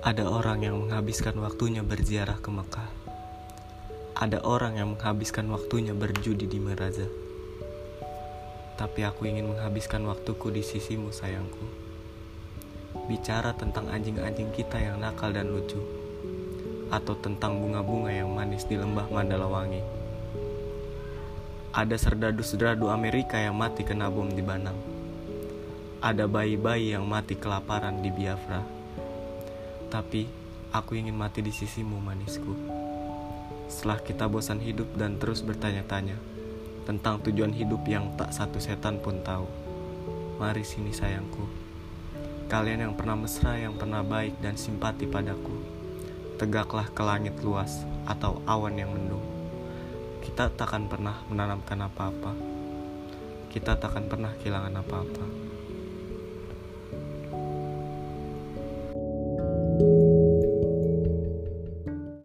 Ada orang yang menghabiskan waktunya berziarah ke Mekah. Ada orang yang menghabiskan waktunya berjudi di Meraza. Tapi aku ingin menghabiskan waktuku di sisimu, sayangku. Bicara tentang anjing-anjing kita yang nakal dan lucu, atau tentang bunga-bunga yang manis di lembah Mandalawangi. Ada serdadu-serdadu Amerika yang mati kena bom di Banang. Ada bayi-bayi yang mati kelaparan di Biafra. Tapi aku ingin mati di sisimu, manisku. Setelah kita bosan hidup dan terus bertanya-tanya tentang tujuan hidup yang tak satu setan pun tahu. Mari sini sayangku. Kalian yang pernah mesra, yang pernah baik dan simpati padaku. Tegaklah ke langit luas atau awan yang mendung. Kita takkan pernah menanamkan apa-apa. Kita takkan pernah kehilangan apa-apa. thank you